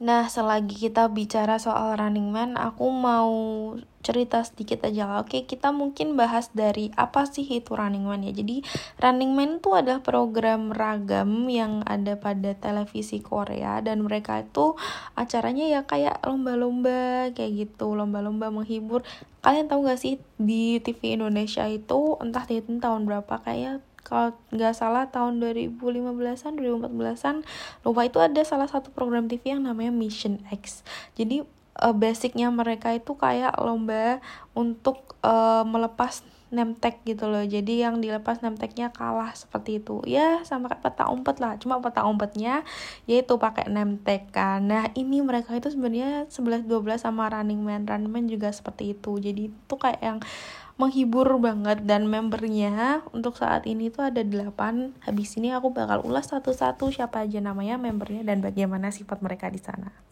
Nah, selagi kita bicara soal Running Man, aku mau cerita sedikit aja lah. Oke, kita mungkin bahas dari apa sih itu Running Man ya. Jadi, Running Man itu adalah program ragam yang ada pada televisi Korea dan mereka itu acaranya ya kayak lomba-lomba kayak gitu, lomba-lomba menghibur. Kalian tahu gak sih di TV Indonesia itu entah di tahun berapa kayak kalau nggak salah tahun 2015-an 2014-an lupa itu ada salah satu program TV yang namanya Mission X. Jadi uh, basicnya mereka itu kayak lomba untuk uh, melepas nemtek gitu loh. Jadi yang dilepas nemteknya kalah seperti itu. Ya sama kayak peta umpet lah. Cuma peta umpetnya yaitu pakai nemtek kan. Nah ini mereka itu sebenarnya 11 12 sama running man. Running man juga seperti itu. Jadi itu kayak yang menghibur banget dan membernya untuk saat ini tuh ada 8 habis ini aku bakal ulas satu-satu siapa aja namanya membernya dan bagaimana sifat mereka di sana